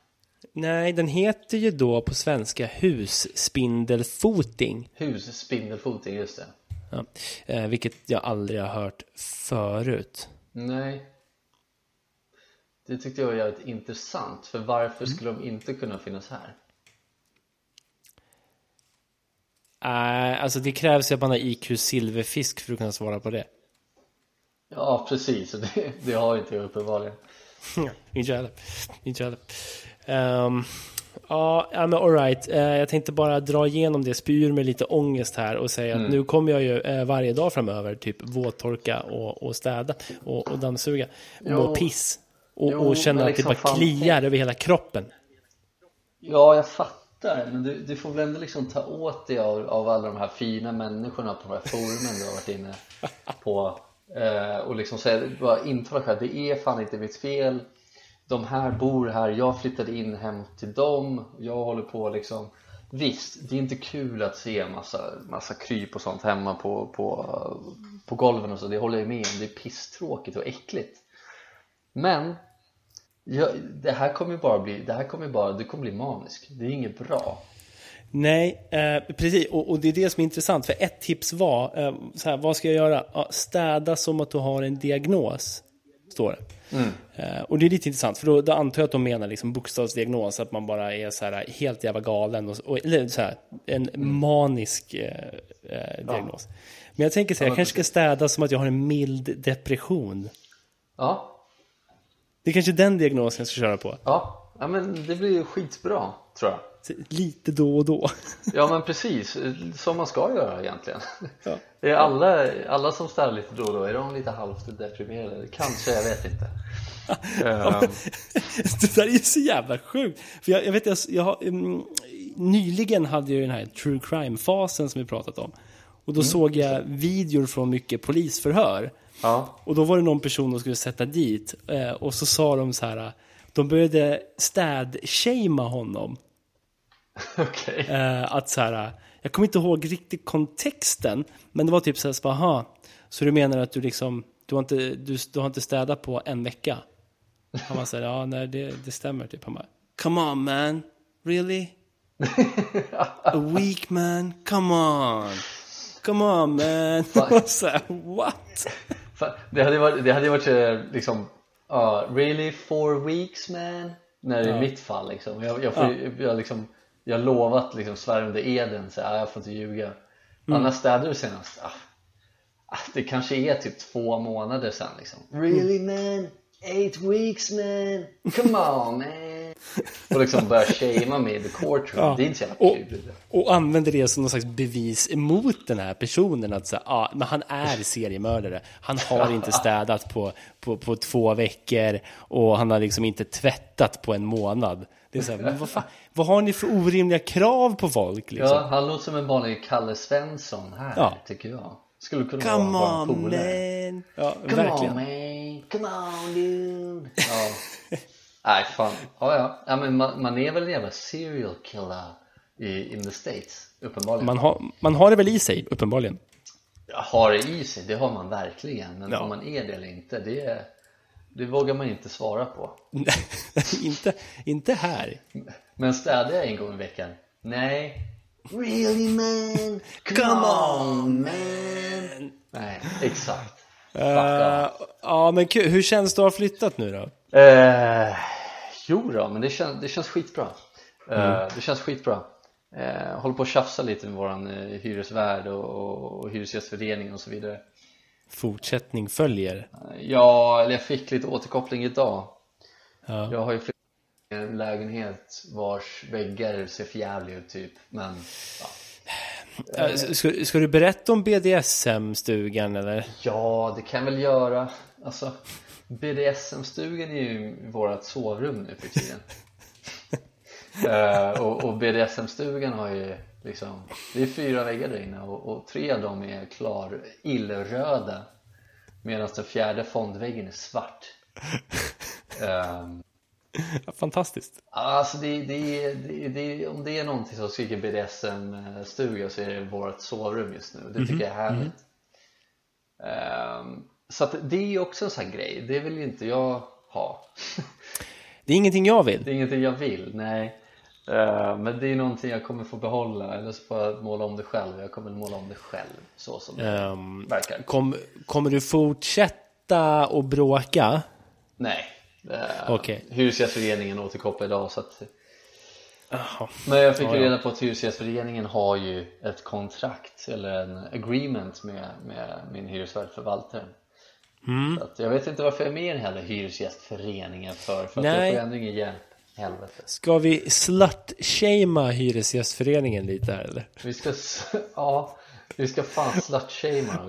Nej, den heter ju då på svenska husspindelfoting. Husspindelfoting, just det Ja. Eh, vilket jag aldrig har hört förut. Nej Det tyckte jag var jävligt intressant för varför Mm. skulle de inte kunna finnas här? Nej, alltså det krävs ju att man har IQ silverfisk för att kunna svara på det. Ja precis, det, det har inte jag uppenbarligen inte jag heller. Inte jag heller. Ehm, ja, men alright. Uh, jag tänkte bara dra igenom det, spy ur med lite ångest här och säga Mm. att nu kommer jag ju eh, varje dag framöver typ våttorka och, och städa och, och dammsuga. Och må piss. Och, Jo, och känna men att det liksom bara kliar över hela kroppen. Ja, jag fattar, fattar, men du, du får väl ändå liksom ta åt dig av, av alla de här fina människorna på de här forumen du har varit inne på. Eh, och liksom säga, bara intala själv, det är fan inte mitt fel. De här bor här, jag flyttade in hem till dem jag håller på liksom. Visst, det är inte kul att se massa, massa kryp och sånt hemma på, på, på golven och så, det håller jag med om, det är pisstråkigt och äckligt. Men Ja, det här kommer bara bli, det här kommer bara, du kommer bli manisk. Det är inget bra. Nej, eh, precis. Och, och det är det som är intressant. För ett tips var, eh, så här, vad ska jag göra? Ja, städa som att du har en diagnos, står det. Eh, och det är lite intressant, för då, då antar jag att de menar liksom bokstavsdiagnos, att man bara är så här helt jävla galen. Och, och, eller så här, en manisk eh, eh, diagnos. Men jag tänker så här, jag kanske ska städa som att jag har en mild depression. Ja, Det är kanske den diagnosen jag ska köra på. ja, ja men det blir skitbra tror jag. Lite då och då. Ja men precis, som man ska göra egentligen. Ja. Är alla, alla som ställer lite då och då, är de lite halvt deprimerade? Kanske, jag vet inte. Ja, men, det där är ju så jävla sjukt. För jag, jag vet, jag, jag har, mm, nyligen hade jag den här true crime-fasen som vi pratat om. Och då såg jag videor från mycket polisförhör. Ja, Och då var det någon person de skulle sätta dit. Eh, och så sa de så här, de började städ-shamea honom. okej. Eh, att så här, jag kommer inte ihåg riktigt kontexten, men det var typ så här, så aha, så du menar att du liksom, du har inte, du, du har inte städat på en vecka? Han var så här, ja, nej, det, det stämmer typ. Han bara, come on man, really? A week man, come on. Come on man. Så här, what? Det hade varit, det hade varit eh, liksom, ja, really four weeks man? När det är mitt fall liksom. Jag, jag, får, ju- jag, liksom, jag har lovat liksom svär under eden, så här, jag får inte ljuga. Mm. Annars städade du senast? Ah, ah, det kanske är typ två månader sen liksom. Really man? Eight weeks man? Come on man? Och liksom börja shamea mig i the courtroom. Ja. Det är inte så jävla Och, kul. och använder det som någon slags bevis emot den här personen. Att säga, ah, men han är seriemördare. Han har inte städat på, på, på två veckor och han har liksom inte tvättat på en månad. Det är så här, men vad, fan, vad har ni för orimliga krav på folk? Liksom? Ja, han låter som en vanlig Kalle Svensson här, Ja. tycker jag. Skulle kunna Come vara våran polare. man! Ja, Come verkligen. on man, come on dude. Ja. Nej fan, ja ja. ja men man, man är väl en jävla serial killer i, in the States, uppenbarligen. Man har, man har det väl i sig, uppenbarligen. Har det i sig, det har man verkligen. Men Ja. om man är det eller inte, det, det vågar man inte svara på. inte, inte här. Men städar jag en gång i veckan? Nej. Really man? Come, Come on man! Nej, exakt. Off. ja, men kul. Hur känns det att ha flyttat nu då? Eh, jo då, men det, kän, det känns skitbra. Eh, Mm. Det känns skitbra. Eh, håller på att tjafsa lite med våran eh, hyresvärd och, och, och hyresgästförening och så vidare. Fortsättning följer. Eh, Ja, eller jag fick lite återkoppling idag. Ja. Jag har ju flyttat en lägenhet vars väggar ser förjävliga ut typ. Men ja. Eh, Ska, ska du berätta om BDSM-stugan eller? ja, det kan jag väl göra. Alltså, BDSM-stugan är ju vårt sovrum nu för tiden. Eh, och, och BDSM-stugan har ju liksom, det är fyra väggar där inne och, och tre av dem är klar illröda medan den fjärde fondväggen är svart. Ja, Fantastiskt. Alltså det, det, det, om det är någonting som skriker BDSM-stuga så är det vårt sovrum just nu. Det tycker jag är härligt. Ehm, så att det är ju också en sån här grej. Det vill ju inte jag ha. Det är ingenting jag Det vill. är ingenting jag vill, nej. Ehm, men det är någonting jag kommer få behålla eller så får jag måla om det själv. Jag kommer måla om det själv så som det Ehm, verkar. kom, kommer du fortsätta att bråka? Nej. Ehm, Okej. Hyresgästföreningen återkopplar idag så att Jaha. Men jag fick Ja, ja. reda på att Hyresgästföreningen har ju ett kontrakt eller en agreement med, med min hyresvärd förvaltaren Mm. att Jag vet inte varför jag är med i den här Hyresgästföreningen för, för att Nej. jag får ändå ingen hjälp Helvete Ska vi slut-shamea Hyresgästföreningen lite här eller? Vi ska, ja, vi ska fan slutshamea.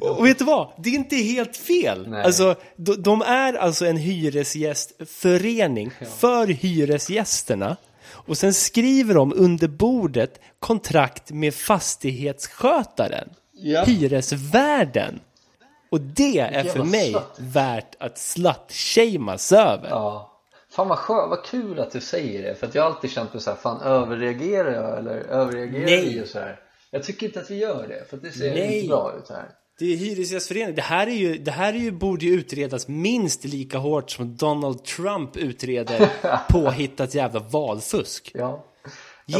Och vet du vad? Det är inte helt fel. Nej. Alltså, de, de är alltså en hyresgästförening för hyresgästerna. Och sen skriver de under bordet kontrakt med fastighetsskötaren. Ja. Hyresvärden. Och det är för mig slut. värt att slut-shameas över. Ja Fan vad skönt, vad kul att du säger det för att jag har alltid känt mig såhär, fan överreagerar jag eller överreagerar Nej. och så här. Jag tycker inte att vi gör det för det ser Nej. inte bra ut här Det är hyresgästförening. Det här, är ju, det här är ju, borde ju utredas minst lika hårt som Donald Trump utreder påhittat jävla valfusk. Ja,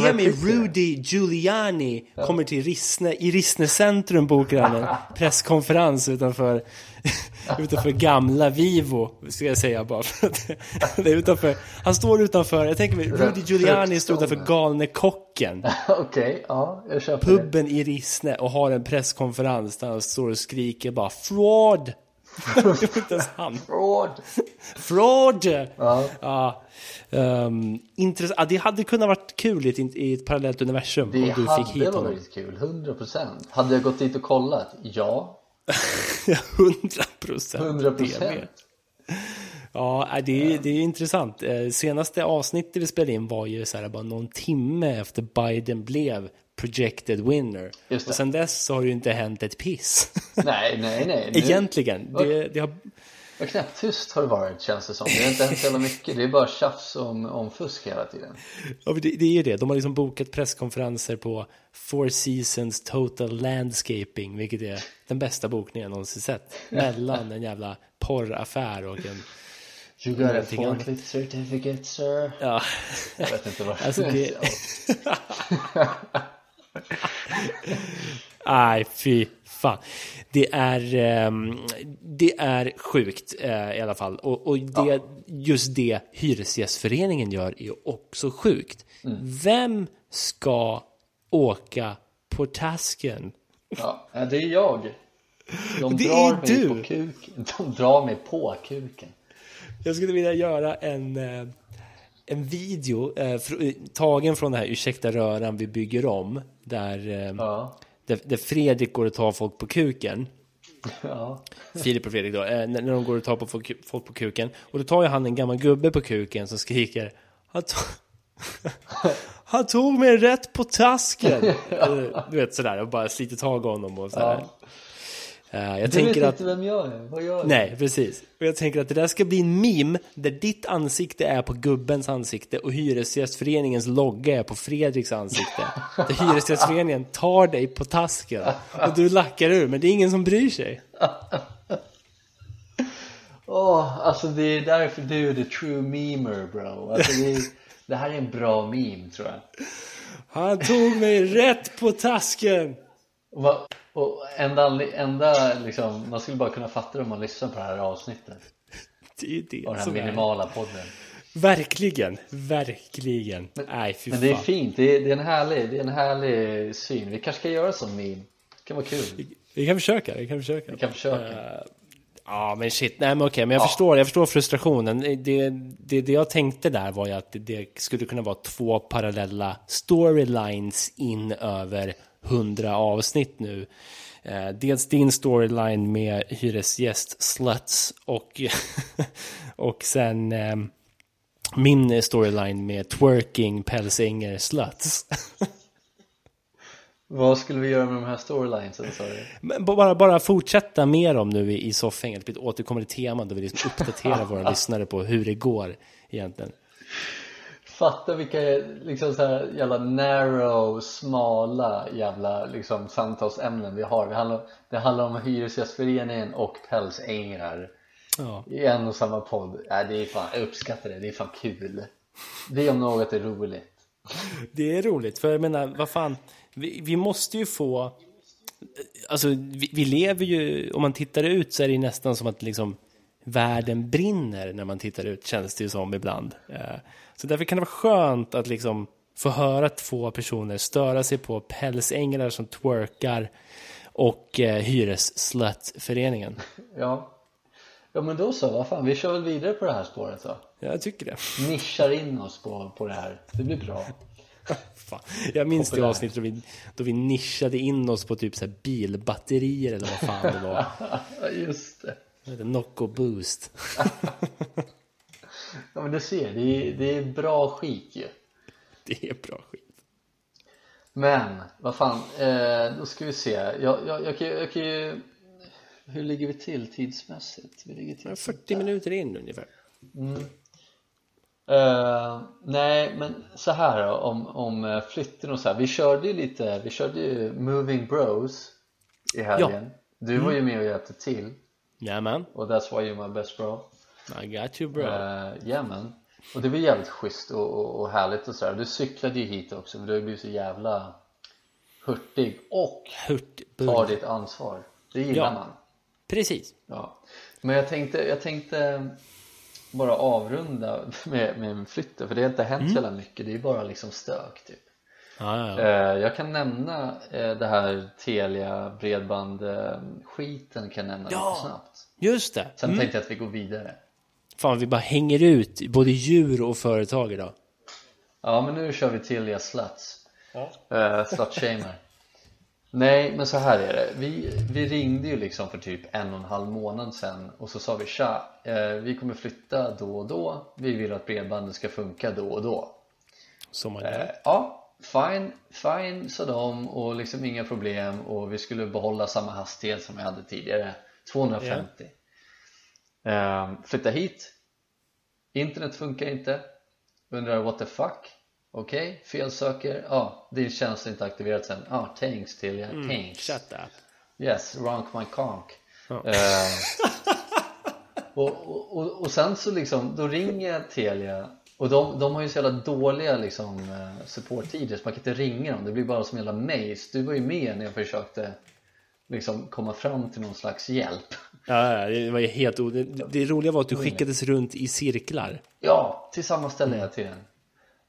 Ge mig det. Rudy Giuliani kommer till Rissne, i Rissne centrum bokar han en presskonferens utanför, utanför gamla Vivo, ska jag säga bara. Det är utanför, han står utanför, jag tänker mig, Rudy Giuliani står utanför Galne Kocken, Okej, ja, jag köper det. puben i Rissne och har en presskonferens där han står och skriker bara fraud. Det var inte ens han. Fraud. Fraud! Ja. Ja, um, intressant. Ja, det hade kunnat varit kul i ett, i ett parallellt universum Det om du fick hade hit honom. varit kul, 100% Hade jag gått dit och kollat? Ja, Hundra procent. 100% Ja, det är, det är intressant. Eh, Senaste avsnittet vi spelade in var ju så här bara någon timme efter Biden blev projected winner. Och sen dess så har det ju inte hänt ett piss. Nej, nej, nej nu, Egentligen. Det, det har, Vad knappt tyst har det varit känns det som Det har inte hänt så mycket Det är bara tjafs om, om fusk hela tiden ja, det, det är ju det. De har liksom bokat presskonferenser på Four Seasons Total Landscaping, vilket är den bästa bokningen jag någonsin sett. Mellan en jävla porraffär och en... You got a forklift certificate sir Ja, Jag vet inte vad Alltså, det- Nej, fy fan. Det är, ehm, det är sjukt eh, i alla fall. Och, och det, just det Hyresgästföreningen gör är också sjukt. Vem ska åka på tasken? Ja, ja, det är jag De Det drar mig du. på kuken De drar mig på kuken Jag skulle vilja göra en, eh, en video eh, eh, tagen från det här Ursäkta röran vi bygger om. Där, eh, Ja, där, där Fredrik går och tar folk på kuken. ja Filip och Fredrik då, eh, när när de går och tar på folk folk på kuken. Och då tar ju han en gammal gubbe på kuken som skriker Han, to- han tog mig rätt på tasken! Eh, du vet sådär, och bara sliter tag i honom och sådär. Eh, jag Du tänker vet att... inte vem jag är, vad gör jag? Nej, precis. Och jag tänker att det där ska bli en meme där ditt ansikte är på gubbens ansikte och Hyresgästföreningens logga är på Fredriks ansikte. Där Hyresgästföreningen tar dig på tasken och du lackar ur, men det är ingen som bryr sig. Åh, alltså det är därför du är the true memer bro alltså, det, är, det här är en bra meme tror jag Han tog mig rätt på tasken! Va- och enda, enda liksom, man skulle bara kunna fatta det om man lyssnar på det här avsnittet. Det är ju det av den här som är... minimala podden. Verkligen, verkligen. Nej, fy Men det är fint, det är, det är en härlig, det är en härlig syn. Vi kanske ska göra som meme Det kan vara kul, Vi kan försöka, vi kan försöka. vi kan försöka. Eh, Ja men shit, nej men okej, men jag förstår, jag förstår frustrationen. Det, det, det jag tänkte där var ju att det, det skulle kunna vara två parallella storylines in över hundra avsnitt nu. Eh, dels din storyline med hyresgäst sluts och, och sen eh, min storyline med twerking pälsänger sluts. Vad skulle vi göra med de här storylinesen sa du? Bara, bara fortsätta med dem nu i, i soffhänget, det blir ett återkommande tema då vi liksom uppdaterar våra lyssnare på hur det går egentligen. Fatta vilka liksom så här jävla narrow, smala jävla liksom samtalsämnen vi har. Det handlar, det handlar om Hyresgästföreningen och pälsängrar Ja. i en och samma podd. Äh, det är fan, jag uppskattar det, det är fan kul. Det om något är roligt. Det är roligt, för jag menar, vad fan, vi, vi måste ju få... Alltså, vi, vi lever ju, om man tittar ut så är det nästan som att liksom världen brinner när man tittar ut, känns det ju som ibland. Så därför kan det vara skönt att liksom få höra två personer störa sig på pälsänglar som twerkar och eh, hyressluttföreningen. Ja. Ja men då så, vad fan, vi kör väl vidare på det här spåret då. Jag tycker det. Nischar in oss på, på det här, det blir bra. Fan. Jag minns det avsnittet då vi, då vi nischade in oss på typ så bilbatterier eller vad fan det var. Ja just det. Nocco Boost. Ja men du ser, det är, det är bra skit ju. Det är bra skit. Men, vad fan, eh, då ska vi se. Jag, jag, jag, kan, jag kan ju... Hur ligger vi till tidsmässigt? Vi ligger till 40 minuter in ungefär. Eh, nej, men så här då, om, om eh, flytten och så här. Vi körde ju lite, vi körde ju Moving Bros i helgen. Du var ju med och hjälpte till. Jajamän. Och that's why you're my best bro. I got you bro. Uh, Jajamän. Och det var jävligt schysst och, och, och härligt och sådär. Du cyklade ju hit också för du har blivit så jävla hurtig och tar Hurtburg. ditt ansvar. Det gillar Ja. man. Precis. Ja. Men jag tänkte, jag tänkte bara avrunda med, med flytten för det har inte hänt så jävla mycket. Det är bara liksom stök typ. Ja, ja, ja. Eh, Jag kan nämna eh, det här Telia bredband skiten kan jag nämna Ja. lite snabbt. Just det. Sen Mm. tänkte jag att vi går vidare. Fan, vi bara hänger ut både djur och företag idag. Ja men nu kör vi Telia sluts. Ja. Slutshamer. Nej men så här är det. Vi, vi ringde ju liksom för typ en och en halv månad sedan och så sa vi tja, eh, vi kommer flytta då och då. Vi vill att bredbandet ska funka då och då. Som man Eh, gör. ja, fine, fine sa de och liksom inga problem och vi skulle behålla samma hastighet som vi hade tidigare 250 eh, Flytta hit. Internet funkar inte. Undrar what the fuck? Okej, felsöker, ja din tjänst är inte aktiverad sen. Ja, ah, thanks till ja, thanks. Shut up. Yes, rank my conk. Eh, och, och, och, och sen så liksom, då ringer Telia. Och de, de har ju så jävla dåliga liksom eh, supporttider så man kan inte ringa dem, det blir bara som en jävla maze. Du var ju med när jag försökte liksom komma fram till någon slags hjälp Ja, det var ju helt o... det, det roliga var att du skickades runt i cirklar. Ja, till samma ställe hela tiden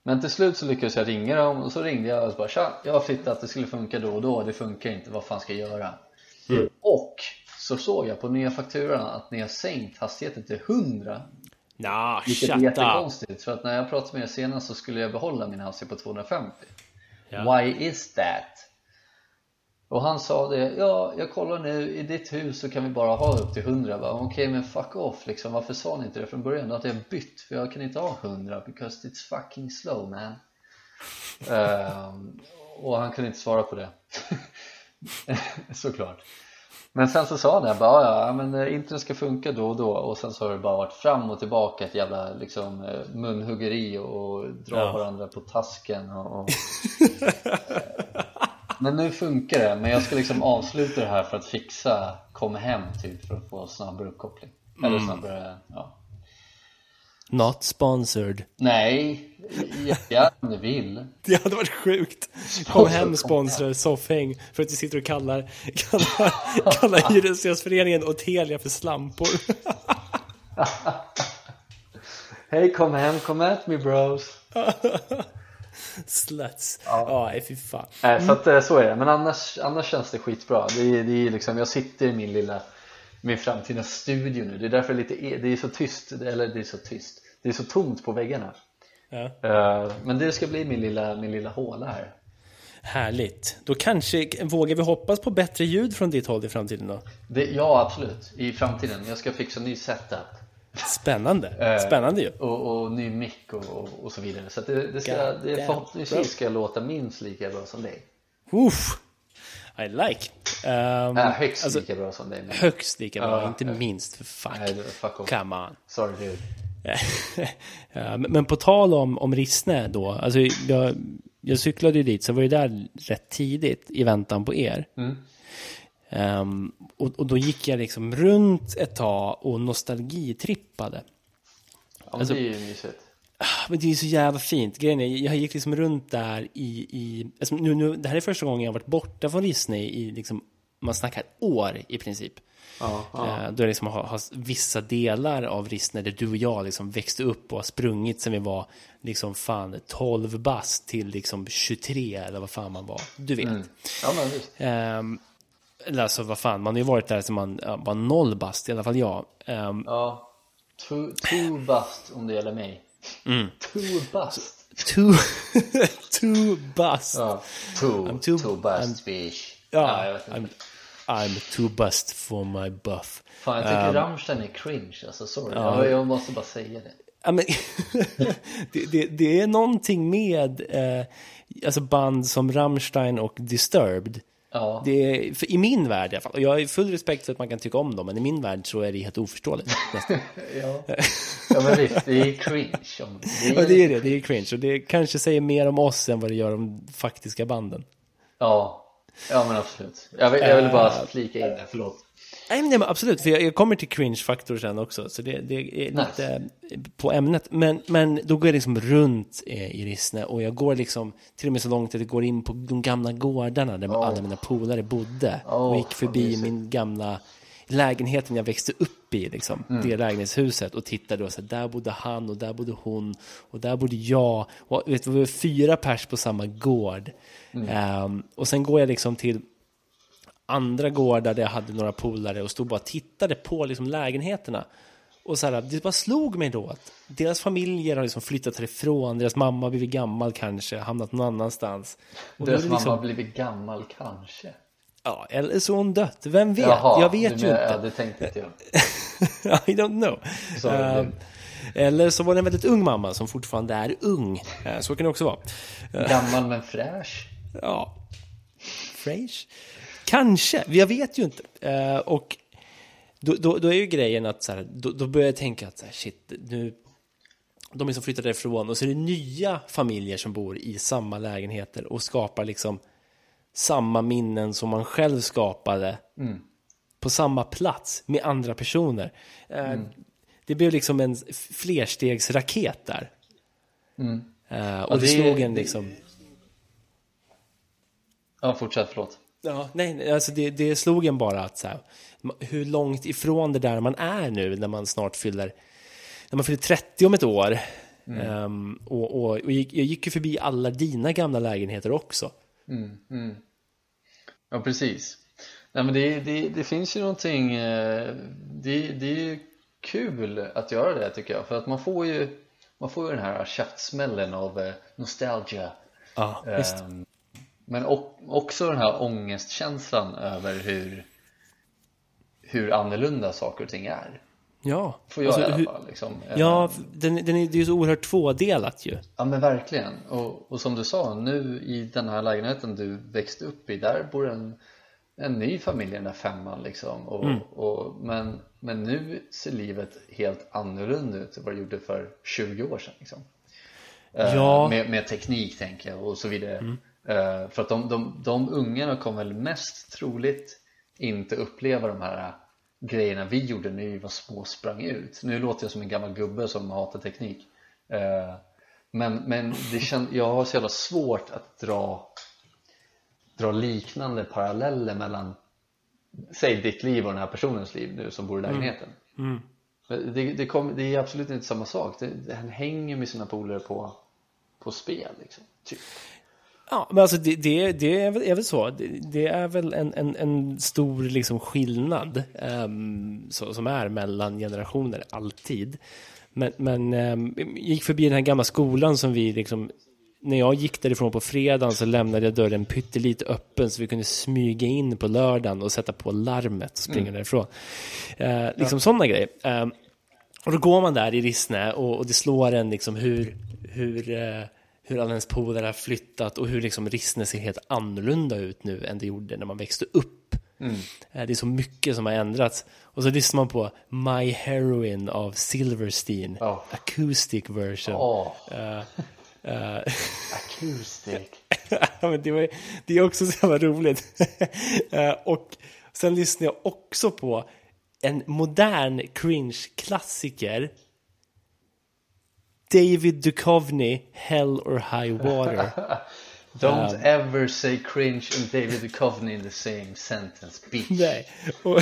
Men till slut så lyckades jag ringa dem och så ringde jag och så bara Tja, jag har flyttat, det skulle funka då och då, det funkar inte, vad fan ska jag göra? Och så såg jag på nya fakturan att ni har sänkt hastigheten till 100 Nah, Vilket är jättekonstigt för att när jag pratade med er senast så skulle jag behålla min hastighet på 250 Ja. Why is that? Och han sa det, ja jag kollar nu i ditt hus så kan vi bara ha upp till 100 Jag bara, Okej men fuck off liksom, varför sa ni inte det från början? Då hade jag bytt för jag kan inte ha 100 because it's fucking slow man. Ehm, Och han kunde inte svara på det. Såklart. Men sen så sa han det, bara ja men eh, internet ska funka då och då. Och sen så har det bara varit fram och tillbaka ett jävla liksom eh, munhuggeri och dra Ja. varandra på tasken och, och Men nu funkar det, men jag ska liksom avsluta det här för att fixa kom hem typ för att få snabbare uppkoppling Eller snabbare, ja Not sponsored. Nej, ja, om du vill Det hade varit sjukt. Kom hem sponsrar Soffhäng för att du sitter och kallar, kallar, kallar Hyresgästföreningen och Telia för slampor. Hej kom hem, kom at me bros Sluts. Ja, nej, fy fan. Nej, så att eh, så är det, men annars, annars känns det skitbra. Det är, det är liksom, Jag sitter i min lilla min framtida studio nu, det är därför lite, e- det är så tyst, eller det är så tyst. Det är så tomt på väggarna. Ja. Eh, Men det ska bli min lilla, min lilla håla här. Härligt. Då kanske, vågar vi hoppas på bättre ljud från ditt håll i framtiden då? det, Ja absolut, i framtiden, jag ska fixa ny setup Spännande. Eh, Spännande ju. och, och ny mick och, och, och så vidare Så det, det ska, det förhoppningsvis ska låta minst lika bra som dig Uff. I like. Um, äh, Högst alltså, lika bra som dig men, högst lika bra, Ja, inte ja. minst för fuck. Nej, fuck off Come on. Sorry dude Ja, men- på tal om, om Rissne då, alltså jag, jag cyklade ju dit, så jag var ju där rätt tidigt i väntan på er. Mm. Ehm, och, och då gick jag liksom runt ett tag och nostalgitrippade. Ja, men Alltså- det är ju mysigt Ah, Men det är så jävla fint. Grejen är, jag gick liksom runt där i... i alltså nu, nu, det här är första gången jag har varit borta från Rissne i, liksom, man snackar år i princip. Ja, ja. Eh, Då jag liksom har, har vissa delar av Rissne där du och jag liksom växte upp och har sprungit sen vi var liksom fan 12 bast till liksom 23 eller vad fan man var. Du vet. ja men eller alltså vad fan, man har ju varit där sen man ja, var noll bast, i alla fall jag. Ehm, Ja, two, two bust om det gäller mig Mm. Two bust two, two bust. Ja, two, I'm too- two bust bitch Ja, inte I'm, I'm too bust for my buff. Fan jag tycker Um, Rammstein är cringe alltså, sorry jag, jag måste bara säga det Ja, men, det, det, det är någonting med eh, alltså band som Rammstein och Disturbed. Ja, Det är, I min värld i alla fall, och jag har full respekt för att man kan tycka om dem, men i min värld så är det helt oförståeligt. ja. ja men visst, det är cringe det är, Ja, det är det, det är cringe. Och det kanske säger mer om oss än vad det gör om faktiska banden. Ja, ja men absolut Jag vill, jag vill bara flika in det, förlåt Nej, nej, men absolut, för jag, jag kommer till cringe-faktor sen också, så det, det är Nice. lite eh, på ämnet. Men, men då går jag liksom runt eh, i Rissne och jag går liksom till och med så långt att jag går in på de gamla gårdarna där Oh. alla mina polare bodde. Oh, och gick förbi min gamla lägenheten jag växte upp i, liksom, Mm. det lägenhetshuset och tittade och så här, där bodde han och där bodde hon och där bodde jag. Och vet, vi var fyra pers på samma gård. Mm. Ehm, och sen går jag liksom till andra gårdar där jag hade några polare och stod bara och tittade på liksom lägenheterna. Och så här, det bara slog mig då att deras familjer har liksom flyttat härifrån, deras mamma har blivit gammal kanske, hamnat någon annanstans. Och Deras det mamma liksom, har blivit gammal kanske ja, eller så hon dött, vem vet? Jaha, jag vet ju menar- Ja, inte. det tänkte inte jag I don't know. Sorry, Ehm, eller så var det en väldigt ung mamma som fortfarande är ung. Eh, så kan det också vara. Gammal men fräsch Ja. Fresh? Kanske, jag vet ju inte. Eh, och då, då, då är ju grejen att så här, då, då börjar jag tänka att så här, shit, nu, de är som flyttade ifrån och så är det nya familjer som bor i samma lägenheter och skapar liksom samma minnen som man själv skapade på samma plats med andra personer. Eh, Det blev liksom en flerstegsraket där. Eh, och Ja, det, det- slog en liksom... Ja, fortsätt, förlåt Ja, nej, alltså det, det slog en bara att så här, hur långt ifrån det där man är nu när man snart fyller, när man fyller 30 om ett år. Ehm, och och, och gick, jag gick ju förbi alla dina gamla lägenheter också. Ja, precis Nej men det, det, det finns ju någonting eh, det, det är ju kul att göra det tycker jag För att man får ju Man får ju den här käftsmällen av eh, nostalgia Ja, visst. Men också den här ångestkänslan över hur Hur annorlunda saker och ting är Ja, Får jag Alltså, i alla fall liksom. Ehm, ja den, den är, det är ju så oerhört tvådelat ju. Ja men verkligen och, och som du sa nu i den här lägenheten du växte upp i där bor en en ny familj i den där femman liksom och, Mm. och, men, men nu ser livet helt annorlunda ut än vad det gjorde för 20 år sedan liksom. Eh, Ja. med, med teknik tänker jag och så vidare Mm. Eh, För att de, de, de ungarna kommer väl mest troligt inte uppleva de här grejerna vi gjorde när vi var små och sprang ut. Nu låter jag som en gammal gubbe som hatar teknik. Eh, Men, men det kän, jag har så jävla svårt att dra dra liknande paralleller mellan säg ditt liv och den här personens liv nu som bor i lägenheten. Mm. Men det, det, kom, det är absolut inte samma sak. Det, Han hänger med sina polare på, på spel liksom, typ. Ja, men alltså det, det, det är, väl, är väl så. Det, det är väl en, en, en stor liksom skillnad ehm, så, som är mellan generationer, alltid. Men, men jag gick förbi den här gamla skolan som vi liksom när jag gick därifrån på fredagen så lämnade jag dörren pyttelite öppen så vi kunde smyga in på lördagen och sätta på larmet och springa därifrån. Eh, liksom sådana grejer. Ehm, och då går man där i Rissne och, och det slår en liksom hur, hur, eh, hur alla ens polare har flyttat och hur liksom Rissne ser helt annorlunda ut nu än det gjorde när man växte upp. Eh, Det är så mycket som har ändrats. Och så lyssnar man på My Heroine av Silverstein, Ja. acoustic version. Åh, Eh, eh, acoustic ja, men det, var, det är också så jävla roligt. Eh, och sen lyssnar jag också på en modern cringe-klassiker. David Duchovny, Hell or High Water. Don't ever say cringe and David Duchovny in the same sentence, bitch Nej. Och,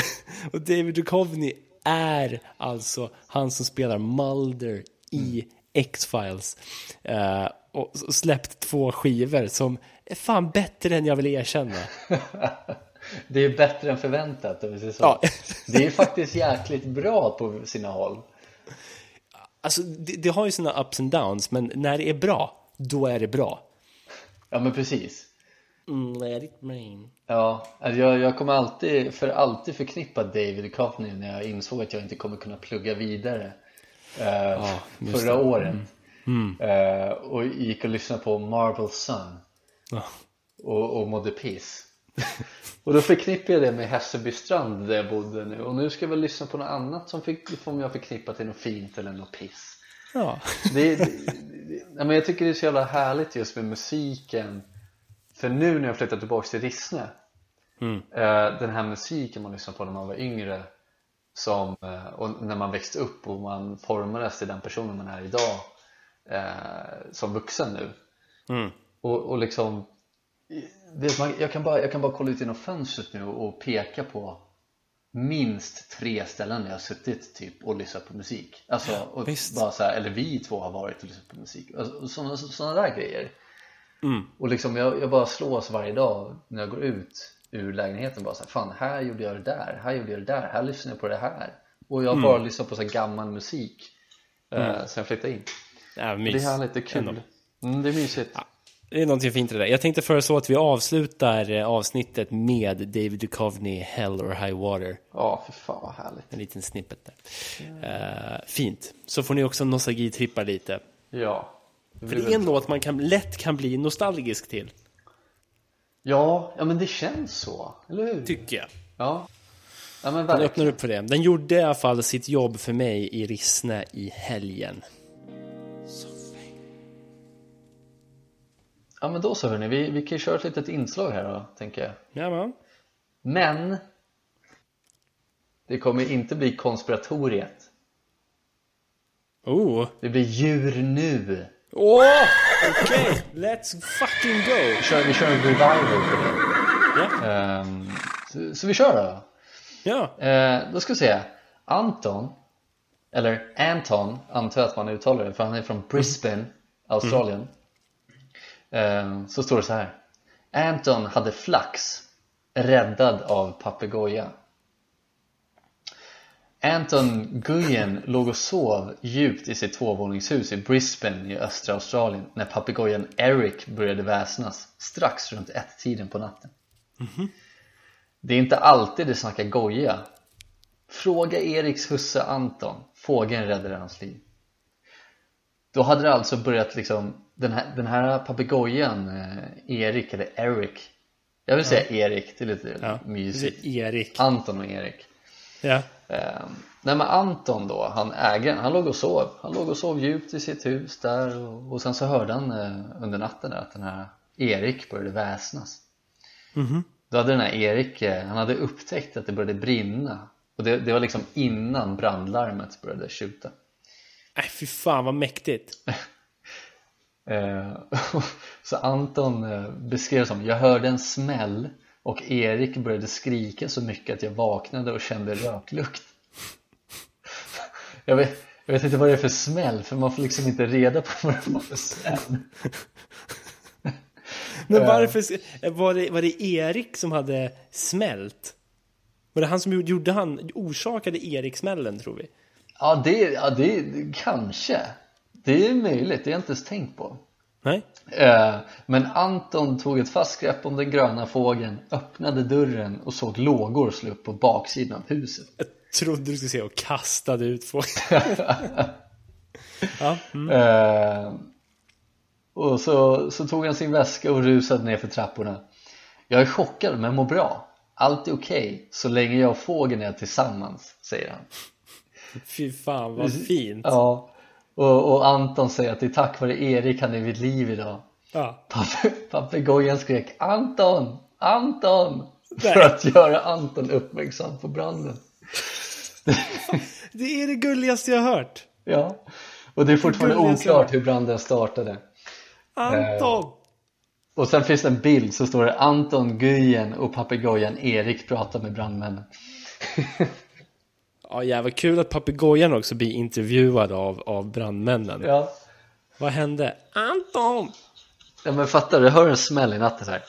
och David Duchovny är alltså han som spelar Mulder i X-Files. Eh, och och släppt två skivor som är fan bättre än jag vill erkänna. Det är bättre än förväntat om vi säger så Ja. Det är faktiskt jäkligt bra på sina håll Alltså, det, det har ju sina ups and downs, men när det är bra, då är det bra. Ja men precis. Mm, let it rain. Ja, alltså jag, jag kommer alltid, för alltid förknippa David Duchovny när jag insåg att jag inte kommer kunna plugga vidare eh, just förra året. Eh, och gick och lyssnade på Marvel Sun. Ja. och, och mådde piss och då förknippade jag det med Hässelbystrand där jag bodde nu. Och nu ska jag väl lyssna på något annat som fick, får jag förknippa till något fint eller något piss. Ja. det, det, det, men jag tycker det är så jävla härligt just med musiken. För nu när jag flyttat tillbaka till Rissne eh, den här musiken man lyssnade på när man var yngre som, eh, och när man växte upp och man formades till den personen man är idag eh, som vuxen nu. Mm. och, och liksom det, man, jag, kan bara, jag kan bara kolla ut genom fönstret nu och peka på minst tre ställen där jag har suttit typ och lyssnat på musik. Alltså, och visst. bara så här, eller vi två har varit och lyssnat på musik. Alltså, sådana, sådana där grejer. Mm. och liksom jag, jag bara slås varje dag när jag går ut ur lägenheten bara så här, fan här gjorde jag det där, här gjorde jag det där, här lyssnade jag på det här. Och jag har Mm. bara lyssnat på så här gammal musik eh, sen jag flyttade in. Ja, det är härligt, det är kul. mm, det är mysigt Det är någonting fint i det där. Jag tänkte föreslå att vi avslutar eh, avsnittet med David Duchovny, Hell or High Water. Ja, för fan vad härligt En liten snippet där. Eh, fint. Så får ni också nostalgitrippa lite. Ja För det är en låt man kan, lätt kan bli nostalgisk till, Ja, ja men det känns så, eller hur? tycker jag. Ja, ja men Den öppnar upp för det. Den gjorde i alla fall sitt jobb för mig i Rissne i helgen. Ja men då så hörni, vi, vi kan ju köra ett litet inslag här då, tänker jag. Ja, va? Men Det kommer inte bli konspiratoriet. Oh! Det blir djur nu. Åh! Okej, let's fucking go! Vi kör, vi kör en revival på det. Ja, Ehm, så, så vi kör då. Ja. Eh, då ska vi se. Anton Eller Anton antar jag att man uttalar det för han är från Brisbane, Australien. Eh, Så står det så här. Anton hade flax Räddad av papegoja Anton Guyen låg och sov djupt i sitt tvåvåningshus i Brisbane i östra Australien när papegojan Eric började väsnas strax runt ett-tiden på natten. Det är inte alltid det snackar goja. Fråga Eriks husse Anton. Fågeln räddade hans liv Då hade det alltså börjat liksom Den här, den här papegojan eh, Erik eller Eric Jag vill säga Erik, det är lite Ja. mysigt Erik. Anton och Erik Ja. Eh, nej men Anton då, han ägaren, han låg och sov Han låg och sov djupt i sitt hus där och, och sen så hörde han eh, under natten där att den här Erik började väsnas Mhm. Då hade den här Erik, eh, han hade upptäckt att det började brinna och det, det var liksom innan brandlarmet började tjuta Nej, fy fan vad mäktigt. Eh, så Anton eh, beskrev som Jag hörde en smäll och Erik började skrika så mycket att jag vaknade och kände röklukt jag vet, jag vet inte vad det är för smäll för man får liksom inte reda på vad det var för smäll Men varför, var det, var det Erik som hade smält? Var det han som gjorde han, orsakade Erik-smällen tror vi? Ja, det, ja det, kanske Det är möjligt, det har jag inte ens tänkt på Nej? Eh, Men Anton tog ett fast grepp om den gröna fågeln, öppnade dörren och såg lågor slå upp på baksidan av huset Jag trodde du skulle säga och kastade ut folk. ja, mm. Eh, och så, så tog han sin väska och rusade ner för trapporna Jag är chockad men mår bra Allt är okej så länge jag och fågeln är tillsammans, säger han Fy fan vad fint. Ja, och, och Anton säger att det är tack vare Erik han är vid liv idag Ja. Pape- Papegojan skrek Anton! Anton! Nej. För att göra Anton uppmärksam på branden Det är det gulligaste jag har hört. Ja, och det är fortfarande jag oklart hur branden startade Anton! Och sen finns det en bild så står det Anton, Guyen och papegojan Erik pratar med brandmännen Ja, jävlar kul att papegojan också blir intervjuad av, av brandmännen. Ja, Vad hände? Anton! ja men fattar du, hör en smäll i natten så här.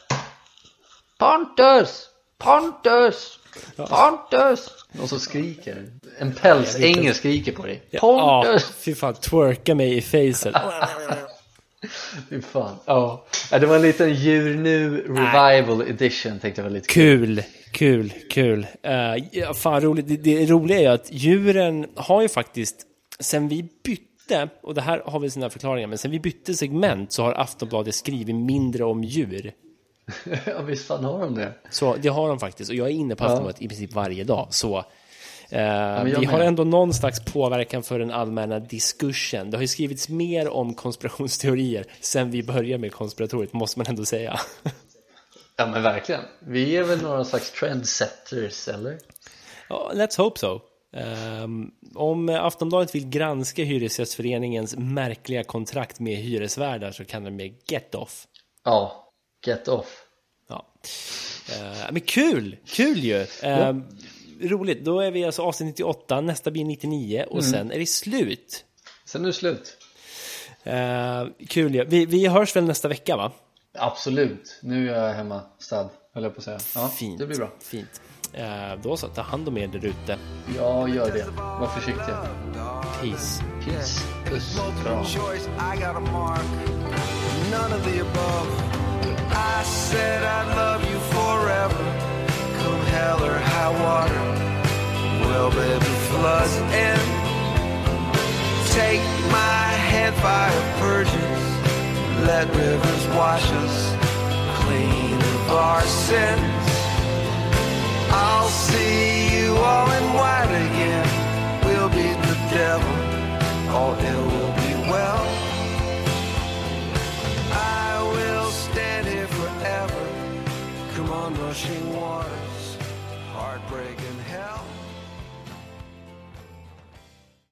Pontus! Pontus! Pontus! Och så skriker En pälsängel skriker på dig Ja, Pontus! fy fan, twerka mig i facet. Fy fan, ja Ja, Det var en liten djur nu revival edition tänkte jag var lite Kul, kul, kul. Uh, ja, fan roligt. Det, det roliga är ju att djuren har ju faktiskt, sen vi bytte, och det här har väl sina förklaringar, men sen vi bytte segment så har Aftonbladet skrivit mindre om djur. Ja visst fan har de det Så det har de faktiskt, och jag är inne på Aftonbladet i princip varje dag. Så eh, jag vi har ändå någon slags påverkan för den allmänna diskursen. Det har ju skrivits mer om konspirationsteorier sen vi började med konspiratoriet, måste man ändå säga. Ja men verkligen Vi är väl några slags trendsetters eller? Ja, let's hope so. Ehm, om Aftonbladet vill granska Hyresgästföreningens märkliga kontrakt med hyresvärdar så kan de med get off. Ja, get off Ja. Eh, men kul, kul ju. Ehm, Roligt, då är vi alltså avsnitt 98, nästa blir 99 och sen är det slut. Sen är det slut Eh, kul ju. Vi, vi hörs väl nästa vecka va? Absolut, nu är jag hemma stad höll jag på att säga Ja, Fint. det blir bra Fint. Eh, då så, ta hand om er där ute. Ja, gör det. Var försiktiga. Peace. Peace. Puss. Kram. I got a mark. None of the above. I said I'd love you forever. Come hell or high water. Well, baby, floods in. Take my head fire purges. Let rivers wash us clean of our sins. I'll see you all in white again. We'll beat the devil. All ill will be well. I will stand here forever. Come on, rushing waters, heartbreaking